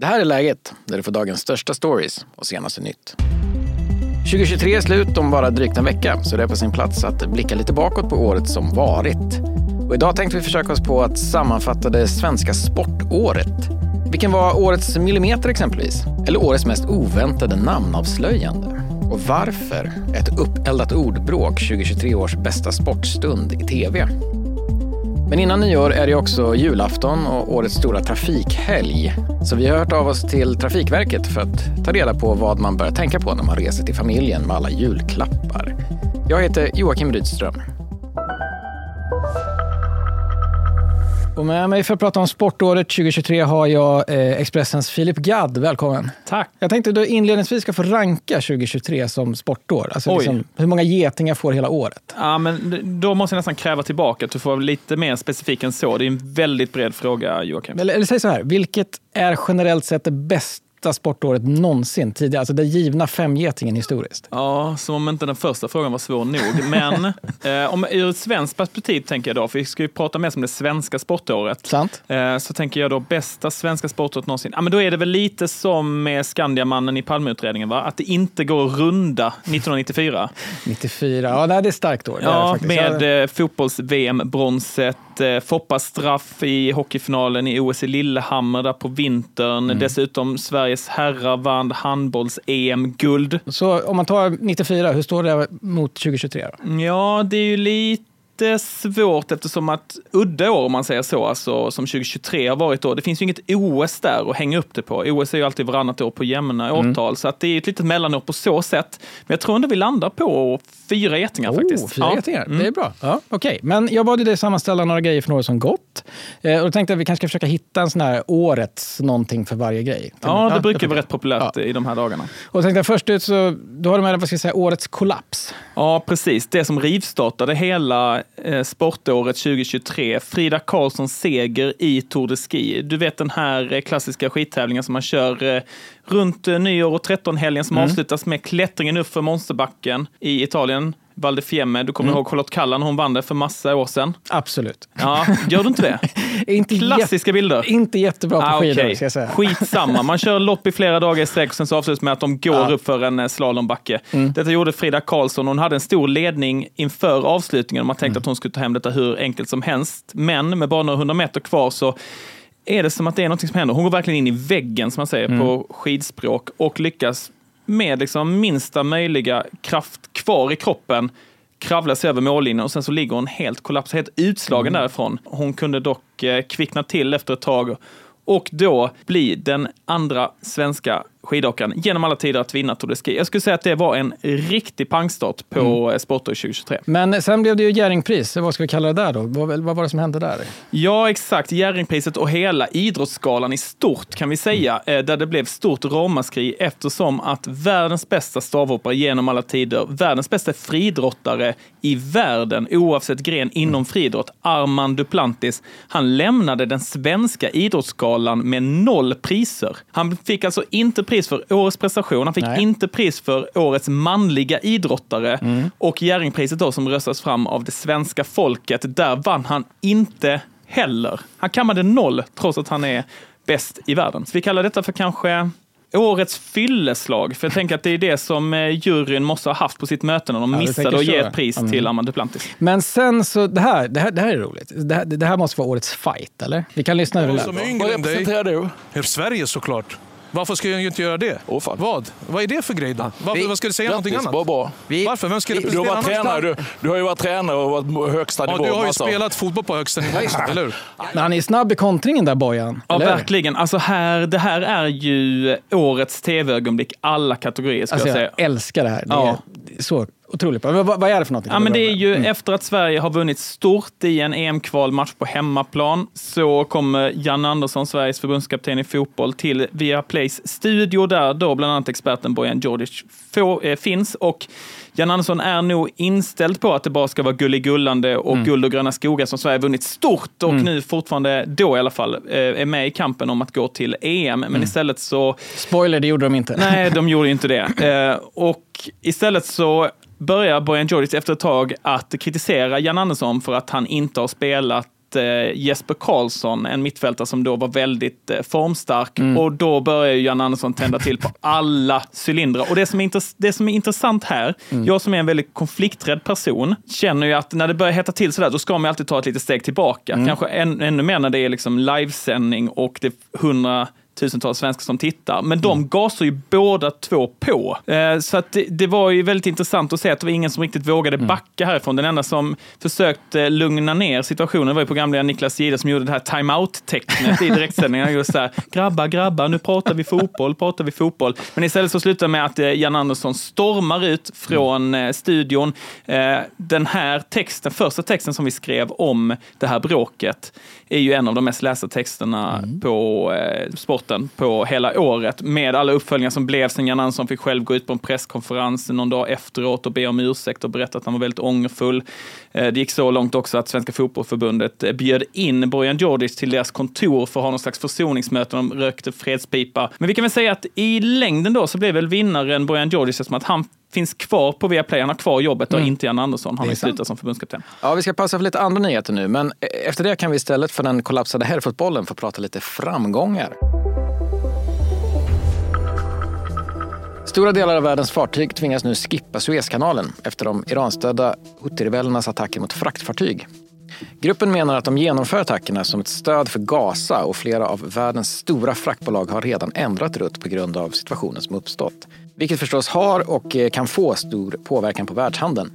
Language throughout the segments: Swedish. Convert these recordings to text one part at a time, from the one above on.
Det här är läget, där du får dagens största stories och senaste nytt. 2023 är slut om bara drygt en vecka, så det är på sin plats att blicka lite bakåt på året som varit. Och idag tänkte vi försöka oss på att sammanfatta det svenska sportåret. Vilken var årets millimeter exempelvis? Eller årets mest oväntade namnavslöjande? Och varför ett uppeldat ordbråk 2023 års bästa sportstund i tv? Men innan nyår är det också julafton och årets stora trafikhelg. Så vi har hört av oss till Trafikverket för att ta reda på vad man bör tänka på när man reser till familjen med alla julklappar. Jag heter Joakim Rydström. Och med mig för att prata om sportåret 2023 har jag eh, Expressens Filip Gadd. Välkommen. Tack. Jag tänkte att du inledningsvis ska få ranka 2023 som sportår. Alltså liksom, hur många getingar får hela året? Ja, men då måste jag nästan kräva tillbaka att du får lite mer specifik än så. Det är en väldigt bred fråga, Joakim. Eller, eller säg så här, vilket är generellt sett det bästa bästa sportåret någonsin tidigare. Alltså den givna femgetingen historiskt. Ja, som om inte den första frågan var svår nog. Men eh, om, ur ett svenskt perspektiv tänker jag då, för vi ska ju prata mer om det svenska sportåret. Sant. Eh, så tänker jag då bästa svenska sportåret någonsin. Ja, men då är det väl lite som med Skandiamannen i Palmeutredningen, va? Att det inte går att runda 1994. 94, ja det är starkt år. Ja, med eh, fotbolls-VM-bronset, eh, Foppas straff i hockeyfinalen i OS i Lillehammer där på vintern. Mm. Dessutom Sveriges herrar vann handbolls-EM-guld. Så om man tar 94, hur står det mot 2023? Då? Ja, det är ju lite lite svårt eftersom att udda år, om man säger så, alltså, som 2023 har varit då, det finns ju inget OS där att hänga upp det på. OS är ju alltid varannat år på jämna mm. årtal, så att det är ett litet mellanår på så sätt. Men jag tror ändå vi landar på fyra getingar oh, faktiskt. Fyra ja. getingar, mm. det är bra. Ja, okay. Men jag bad dig sammanställa några grejer för några som gått. Eh, och då tänkte jag att vi kanske ska försöka hitta en sån här årets någonting för varje grej. Ja, det ja, brukar vara rätt populärt ja. i de här dagarna. Och tänkte jag först ut så, då har med vad ska jag säga, årets kollaps. Ja, precis. Det som rivstartade hela sportåret 2023. Frida Karlssons seger i Tour de Ski. Du vet den här eh, klassiska skittävlingen som man kör eh, runt eh, nyår och 13-helgen som mm. avslutas med klättringen upp för monsterbacken i Italien. Val Fiemme. Du kommer mm. ihåg Charlotte Kalla när hon vann det för massa år sedan? Absolut. Ja, gör du inte det? inte Klassiska bilder. Inte jättebra på ah, skidor, okay. ska jag säga. Skitsamma. Man kör lopp i flera dagar i sträck och sen så avslutas med att de går ja. upp för en eh, slalombacke. Mm. Detta gjorde Frida Karlsson. Hon hade en stor ledning inför avslutningen man tänkte mm. att hon skulle ta hem detta hur enkelt som helst. Men med bara några hundra meter kvar så är det som att det är något som händer. Hon går verkligen in i väggen, som man säger mm. på skidspråk, och lyckas med liksom minsta möjliga kraft kvar i kroppen kravla sig över mållinjen och sen så ligger hon helt kollapsad, helt utslagen mm. därifrån. Hon kunde dock eh, kvickna till efter ett tag och då bli den andra svenska skidåkaren genom alla tider att vinna Tour de Ski. Jag skulle säga att det var en riktig pangstart på mm. Sportår 2023. Men sen blev det ju Jerringpris. Vad ska vi kalla det där då? Vad, vad var det som hände där? Ja, exakt. Jerringpriset och hela idrottsskalan i stort kan vi säga, mm. där det blev stort ramaskri eftersom att världens bästa stavhoppare genom alla tider, världens bästa friidrottare i världen, oavsett gren inom mm. friidrott, Armand Duplantis, han lämnade den svenska idrottsskalan med noll priser. Han fick alltså inte pris pris för årets prestation, han fick Nej. inte pris för årets manliga idrottare mm. och Jerringpriset då som röstas fram av det svenska folket, där vann han inte heller. Han kammade noll trots att han är bäst i världen. Så vi kallar detta för kanske Årets fylleslag, för jag tänker att det är det som eh, juryn måste ha haft på sitt möte när de ja, missade att ge ett pris mm. till Amanda Duplantis. Men sen så, det här, det här, det här är roligt. Det här, det här måste vara årets fight, eller? Vi kan lyssna hur det lät. Vad representerar du? Sverige såklart. Varför ska jag inte göra det? Oh, fan. Vad? Vad är det för grej då? Varför, vi, vad ska du säga någonting annat? Bra, bra. Vi, Varför? Vem ska vi, du, har varit tränare, du, du, har ju varit tränare och varit högsta ja, nivå. Du har ju spelat fotboll på högsta nivå, eller hur? Men han är snabb i kontringen där Bojan. Ja, verkligen. Alltså här, det här är ju årets tv-ögonblick alla kategorier, ska alltså, jag säga. Jag älskar det här. Det ja. är så Otroligt bra. Vad, vad, är det för någonting? Ja, men det är ju mm. efter att Sverige har vunnit stort i en EM-kvalmatch på hemmaplan så kommer Jan Andersson, Sveriges förbundskapten i fotboll, till Viaplays studio där då bland annat experten Bojan Djordjic eh, finns. Och Jan Andersson är nog inställd på att det bara ska vara gulligullande och mm. guld och gröna skogar som Sverige vunnit stort och mm. nu fortfarande, då i alla fall, eh, är med i kampen om att gå till EM. Men mm. istället så... Spoiler, det gjorde de inte. Nej, de gjorde inte det. Eh, och istället så börjar Bojan Djordjic efter ett tag att kritisera Jan Andersson för att han inte har spelat eh, Jesper Karlsson, en mittfältare som då var väldigt eh, formstark. Och då börjar ju Jan Andersson tända till på alla cylindrar. Och det som är, intress- det som är intressant här, jag som är en väldigt konflikträdd person, känner ju att när det börjar hetta till sådär, då ska man alltid ta ett litet steg tillbaka. Kanske än, ännu mer när det är liksom livesändning och det är hundra tusentals svenskar som tittar. Men de gasar ju båda två på. Eh, så att det, det var ju väldigt intressant att se att det var ingen som riktigt vågade backa härifrån. Den enda som försökte lugna ner situationen var ju programledaren Niklas Jihde som gjorde det här time-out-tecknet i direktsändningarna. Just så här, grabbar, grabbar, nu pratar vi fotboll, pratar vi fotboll. Men istället så slutar det med att eh, Jan Andersson stormar ut från eh, studion. Eh, Den här texten, första texten som vi skrev om det här bråket, är ju en av de mest lästa texterna på eh, sporten på hela året med alla uppföljningar som blev sen Jan Andersson fick själv gå ut på en presskonferens någon dag efteråt och be om ursäkt och berätta att han var väldigt ångerfull. Eh, det gick så långt också att Svenska Fotbollförbundet eh, bjöd in Bojan Djordjic till deras kontor för att ha någon slags försoningsmöte. De rökte fredspipa. Men vi kan väl säga att i längden då så blev väl vinnaren Bojan Djordjic eftersom att han finns kvar på Viaplay. Han har kvar jobbet och inte Jan Andersson. Han har slutat som förbundskapten. Ja, vi ska pausa för lite andra nyheter nu, men efter det kan vi istället för den kollapsade herrfotbollen få prata lite framgångar. Stora delar av världens fartyg tvingas nu skippa Suezkanalen efter de Iranstödda Huthirebellernas attacker mot fraktfartyg. Gruppen menar att de genomför attackerna som ett stöd för Gaza och flera av världens stora fraktbolag har redan ändrat rutt på grund av situationen som uppstått. Vilket förstås har och kan få stor påverkan på världshandeln.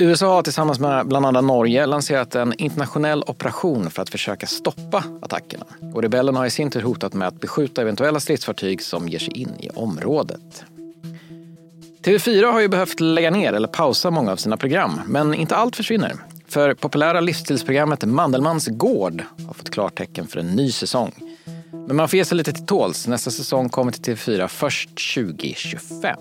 USA har tillsammans med bland annat Norge lanserat en internationell operation för att försöka stoppa attackerna. Och rebellerna har i sin tur hotat med att beskjuta eventuella stridsfartyg som ger sig in i området. TV4 har ju behövt lägga ner eller pausa många av sina program, men inte allt försvinner. För populära livsstilsprogrammet Mandelmans gård har fått klartecken för en ny säsong. Men man får ge sig lite till tåls. Nästa säsong kommer till TV4 först 2025.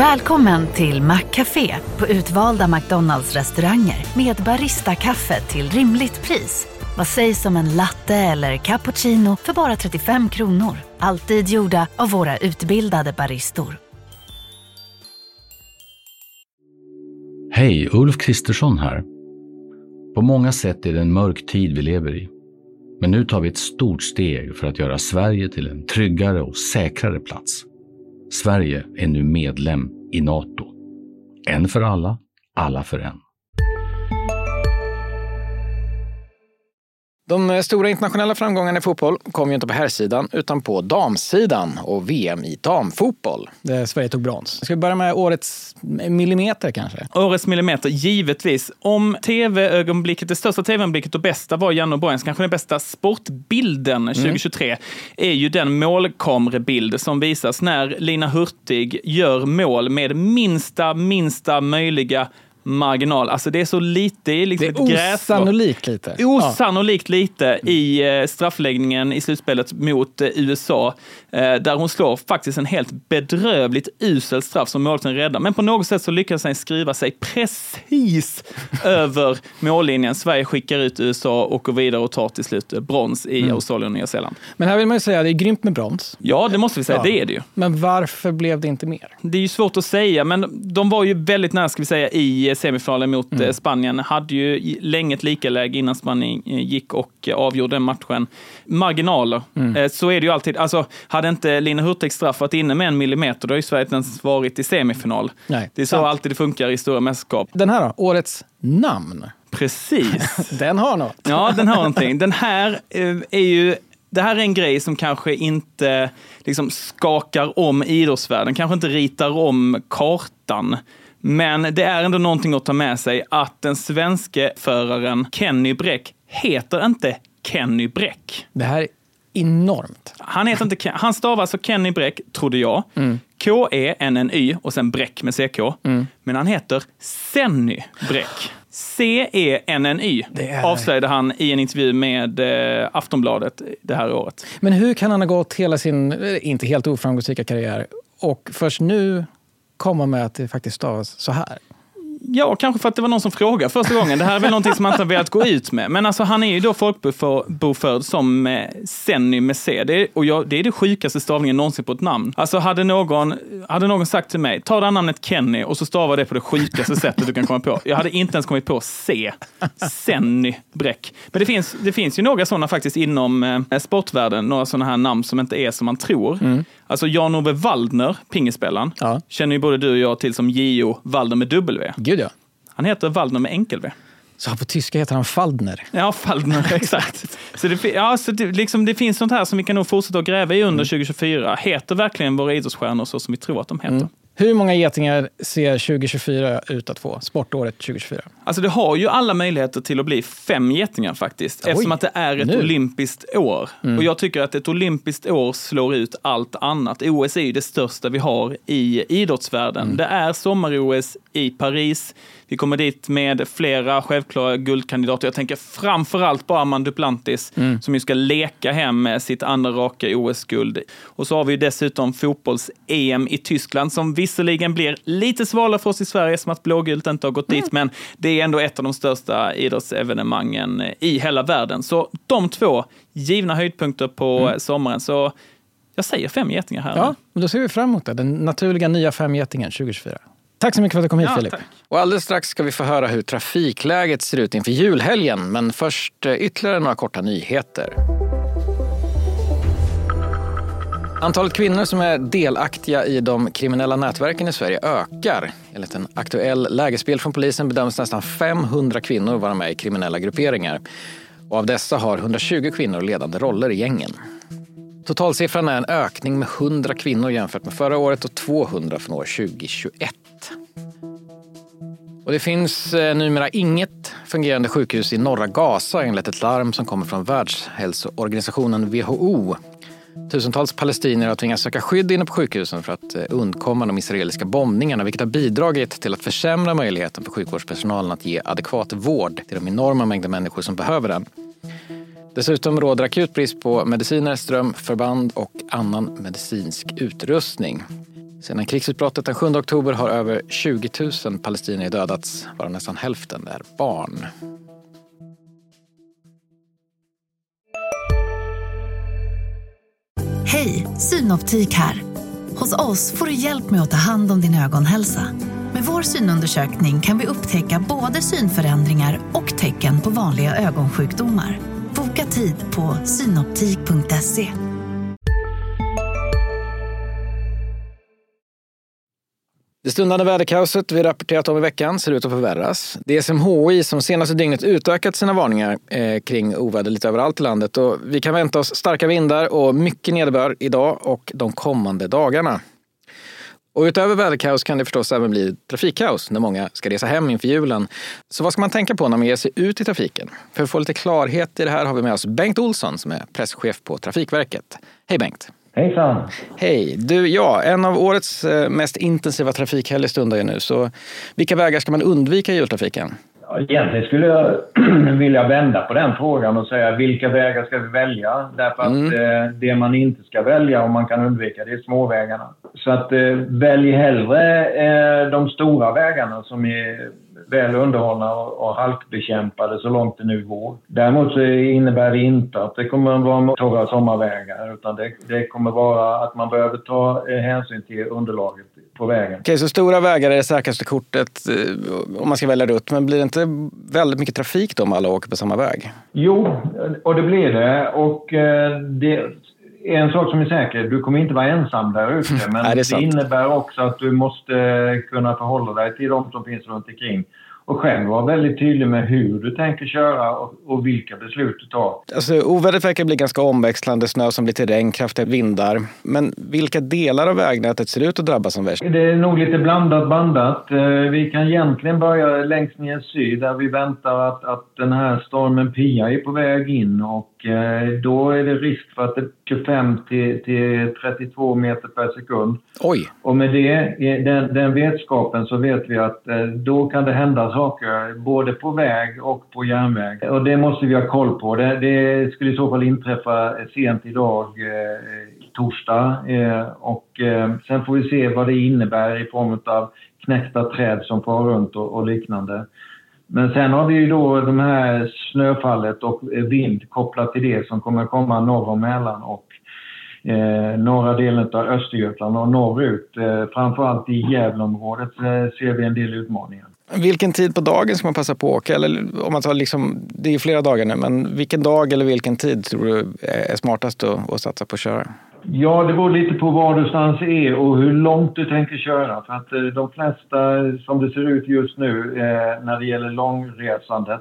Välkommen till Maccafé på utvalda McDonalds restauranger med Baristakaffe till rimligt pris. Vad sägs om en latte eller cappuccino för bara 35 kronor? Alltid gjorda av våra utbildade baristor. Hej, Ulf Kristersson här. På många sätt är det en mörk tid vi lever i. Men nu tar vi ett stort steg för att göra Sverige till en tryggare och säkrare plats. Sverige är nu medlem i Nato. En för alla, alla för en. De stora internationella framgångarna i fotboll kom ju inte på herrsidan utan på damsidan och VM i damfotboll. Där Sverige tog brons. Ska vi börja med årets millimeter kanske? Årets millimeter, givetvis. Om tv-ögonblicket, det största tv-ögonblicket och bästa var Janne och Borgens, kanske den bästa sportbilden 2023, är ju den målkamerebild som visas när Lina Hurtig gör mål med minsta, minsta möjliga marginal. Alltså det är så lite, liksom Det ett är grässtrå. osannolikt lite. Osannolikt lite i eh, straffläggningen i slutspelet mot eh, USA. Eh, där hon slår faktiskt en helt bedrövligt usel straff som målvakten räddar. Men på något sätt så lyckas han skriva sig precis över mållinjen. Sverige skickar ut USA och går vidare och tar till slut brons i Australien och Nya Zeeland. Men här vill man ju säga att det är grymt med brons. Ja, det måste vi säga. Ja. Det är det ju. Men varför blev det inte mer? Det är ju svårt att säga, men de var ju väldigt nära, ska vi säga, i semifinalen mot Mm. eh, Spanien. Hade ju länge ett likaläge innan Spanien eh, gick och eh, avgjorde den matchen. Marginaler, Mm. Så är det ju alltid. Alltså, hade inte Lina Hurtigs straff varit inne med en millimeter, då har ju Sverige inte ens varit i semifinal. Nej, det är så sant. alltid det funkar i stora mästerskap. Den här då? Årets namn. Precis. Den har något. Ja, den har någonting. Den här är ju det här är en grej som kanske inte liksom skakar om idrottsvärlden, kanske inte ritar om kartan. Men det är ändå någonting att ta med sig att den svenske föraren Kenny Bräck heter inte Kenny Bräck. Det här är enormt. Han, heter inte, Ken- han stavar alltså Kenny Bräck, trodde jag. K-E-N-N-Y och sen Bräck med CK. Men han heter Senny Bräck. C-E-N-N-Y är- avslöjade han i en intervju med eh, Aftonbladet det här året. Men hur kan han ha gått hela sin, eh, inte helt oframgångsrika karriär och först nu komma med att det faktiskt stavas så här? Ja, kanske för att det var någon som frågade första gången. Det här är väl någonting som man inte har velat gå ut med. Men alltså, han är ju då folkbokförd som eh, Senny med C. Det är, och jag, det är det sjukaste stavningen någonsin på ett namn. Alltså, hade någon, hade någon sagt till mig, ta det här namnet Kenny och så stava det på det sjukaste sättet du kan komma på. Jag hade inte ens kommit på C. Senny Bräck. Men det finns, det finns ju några sådana faktiskt inom eh, sportvärlden, några sådana här namn som inte är som man tror. Mm. Alltså Jan-Ove Waldner, pingisspelaren, Ja. känner ju både du och jag till som J.O. Waldner med W. Gud ja. Han heter Waldner med enkel-V. Så på tyska heter han Faldner. Ja, Waldner, exakt. Så, det, ja, så det, liksom, det finns sånt här som vi kan nog fortsätta att gräva i under 2024. Heter verkligen våra idrottsstjärnor så som vi tror att de heter? Hur många getingar ser 2024 ut att få? Sportåret 2024? Alltså det har ju alla möjligheter till att bli fem getingar faktiskt. Oj, eftersom att det är ett nu. olympiskt år. Och jag tycker att ett olympiskt år slår ut allt annat. OS är ju det största vi har i idrottsvärlden. Det är sommar-OS i Paris. Vi kommer dit med flera självklara guldkandidater. Jag tänker framförallt på Armand Duplantis som ju ska leka hem med sitt andra raka OS-guld. Och så har vi ju dessutom fotbolls-EM i Tyskland som visserligen blir lite svalare för oss i Sverige som att blågult inte har gått dit, men det är ändå ett av de största idrottsevenemangen i hela världen. Så de två givna höjdpunkter på sommaren. Så jag säger fem getingar här. Ja, och då ser vi fram emot det. Den naturliga nya femgetingen 2024. Tack så mycket för att du kom hit Ja, Filip. tack. Och alldeles strax ska vi få höra hur trafikläget ser ut inför julhelgen. Men först eh, ytterligare några korta nyheter. Antalet kvinnor som är delaktiga i de kriminella nätverken i Sverige ökar. Enligt en aktuell lägesbild från polisen bedöms nästan 500 kvinnor vara med i kriminella grupperingar. Och av dessa har 120 kvinnor ledande roller i gängen. Totalsiffran är en ökning med 100 kvinnor jämfört med förra året och 200 från år 2021. Och det finns eh, numera inget fungerande sjukhus i norra Gaza enligt ett larm som kommer från Världshälsoorganisationen WHO. Tusentals palestinier har tvingats söka skydd inne på sjukhusen för att eh, undkomma de israeliska bombningarna vilket har bidragit till att försämra möjligheten för sjukvårdspersonalen att ge adekvat vård till de enorma mängder människor som behöver den. Dessutom råder akut brist på mediciner, ström, förband och annan medicinsk utrustning. Sedan krigsutbrottet den 7 oktober har över 20 000 palestinier dödats, varav nästan hälften är barn. Hej, Synoptik här. Hos oss får du hjälp med att ta hand om din ögonhälsa. Med vår synundersökning kan vi upptäcka både synförändringar och tecken på vanliga ögonsjukdomar. Boka tid på synoptik.se. Det stundande väderkaoset vi rapporterat om i veckan ser ut att förvärras. Det är SMHI som senaste dygnet utökat sina varningar eh, kring oväder lite överallt i landet och vi kan vänta oss starka vindar och mycket nederbörd idag och de kommande dagarna. Och utöver väderkaos kan det förstås även bli trafikkaos när många ska resa hem inför julen. Så vad ska man tänka på när man ger sig ut i trafiken? För att få lite klarhet i det här har vi med oss Bengt Olsson som är presschef på Trafikverket. Hej Bengt! Hejsan! Hej! Du, ja, en av årets eh, mest intensiva trafikhelger stundar ju nu. Så vilka vägar ska man undvika i jultrafiken? Ja, Egentligen skulle jag vilja vända på den frågan och säga vilka vägar ska vi välja? Därför att eh, det man inte ska välja om man kan undvika det är småvägarna. Så att eh, välj hellre de stora vägarna som är väl underhållna och, halkbekämpade så långt det nu går. Däremot så innebär det inte att det kommer att vara torra sommarvägar utan det, det kommer vara att man behöver ta eh, hänsyn till underlaget på vägen. Okej, så stora vägar är det säkraste kortet eh, om man ska välja rutt. Men blir det inte väldigt mycket trafik då om alla åker på samma väg? Jo, och det blir det. Och eh, det en sak som är säker. Du kommer inte vara ensam där ute. Men Nej, det det, innebär också att du måste kunna förhålla dig till de som finns runt omkring. Och själv vara väldigt tydlig med hur du tänker köra och, och vilka beslut du tar. Alltså, ovädret verkar bli ganska omväxlande. Snö som blir till regn, kraftiga vindar. Men vilka delar av vägnätet ser ut att drabbas som värst? Det är nog lite blandat bandat. Eh, Vi kan egentligen börja längst ner syd där vi väntar att, att den här stormen Pia är på väg in och eh, då är det risk för att det 25 till, till 32 meter per sekund. Oj! Och med det, den, den vetskapen så vet vi att eh, då kan det hända saker både på väg och på järnväg. Och det måste vi ha koll på. Det, det skulle i så fall inträffa sent idag, eh, torsdag. Eh, och eh, sen får vi se vad det innebär i form av knäckta träd som far runt och, och liknande. Men sen har vi ju då de här snöfallet och vind kopplat till det som kommer komma norr om Mälaren och eh, norra delen av Östergötland och norrut. Eh, framförallt i Gävleområdet eh, ser vi en del utmaningar. Vilken tid på dagen ska man passa på att åka? Eller om man tar liksom, det är flera dagar nu, men vilken dag eller vilken tid tror du är smartast att, att satsa på att köra? Ja, det beror lite på var du är och hur långt du tänker köra. För att eh, de flesta, som det ser ut just nu, eh, när det gäller långresandet,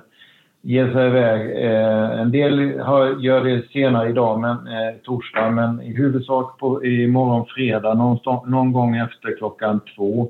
ger sig iväg. Eh, en del har, gör det senare idag, men, eh, torsdag, men i huvudsak på, imorgon fredag, någon, någon gång efter klockan två.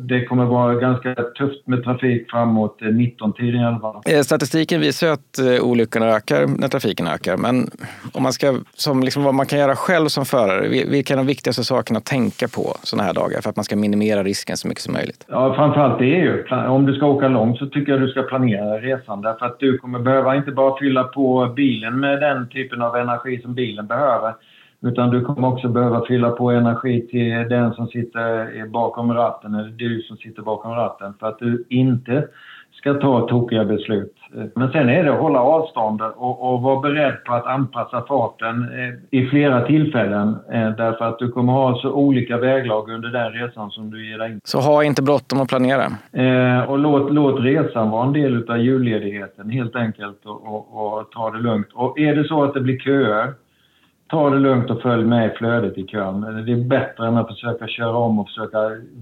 Det kommer vara ganska tufft med trafik framåt 19-tiden i alla fall. Eh, statistiken visar att eh, olyckorna ökar när trafiken ökar. Men om man ska, som liksom vad man kan göra själv som förare, vilka är de viktigaste sakerna att tänka på sådana här dagar för att man ska minimera risken så mycket som möjligt? Ja, framförallt det är ju, om du ska åka långt så tycker jag du ska planera resan. Därför att du kommer behöva inte bara fylla på bilen med den typen av energi som bilen behöver utan du kommer också behöva fylla på energi till den som sitter bakom ratten, eller du som sitter bakom ratten, för att du inte ska ta tokiga beslut. Men sen är det att hålla avstånd och, och vara beredd på att anpassa farten eh, i flera tillfällen eh, därför att du kommer ha så olika väglag under den resan som du ger dig in. Så ha inte bråttom att planera? Eh, och låt, låt resan vara en del av julledigheten helt enkelt och, och, och ta det lugnt. Och är det så att det blir köer ta det lugnt och följ med i flödet i kön. Det är bättre än att försöka köra om och försöka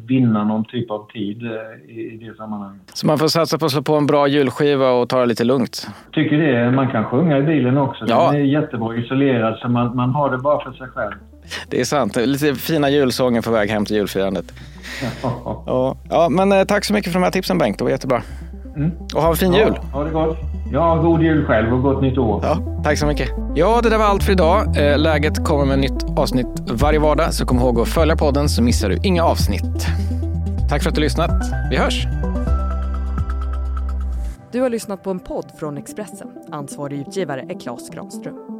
vinna någon typ av tid eh, i, det sammanhanget. Så man får satsa på att slå på en bra julskiva och ta det lite lugnt? Tycker det. Man kan sjunga i bilen också. Ja. Den är jättebra isolerad så man, man har det bara för sig själv. Det är sant. Lite fina julsånger på väg hem till julfirandet. Ja. ja, men eh, tack så mycket för de här tipsen Bengt. Det var jättebra. Mm. Och ha en fin ja, jul! Ha det gott! Ja, god jul själv och gott nytt år! Ja, tack så mycket! Ja, det där var allt för idag. Eh, läget kommer med nytt avsnitt varje vardag, så kom ihåg att följa podden så missar du inga avsnitt. Tack för att du lyssnat. Vi hörs! Du har lyssnat på en podd från Expressen. Ansvarig utgivare är Klas Granström.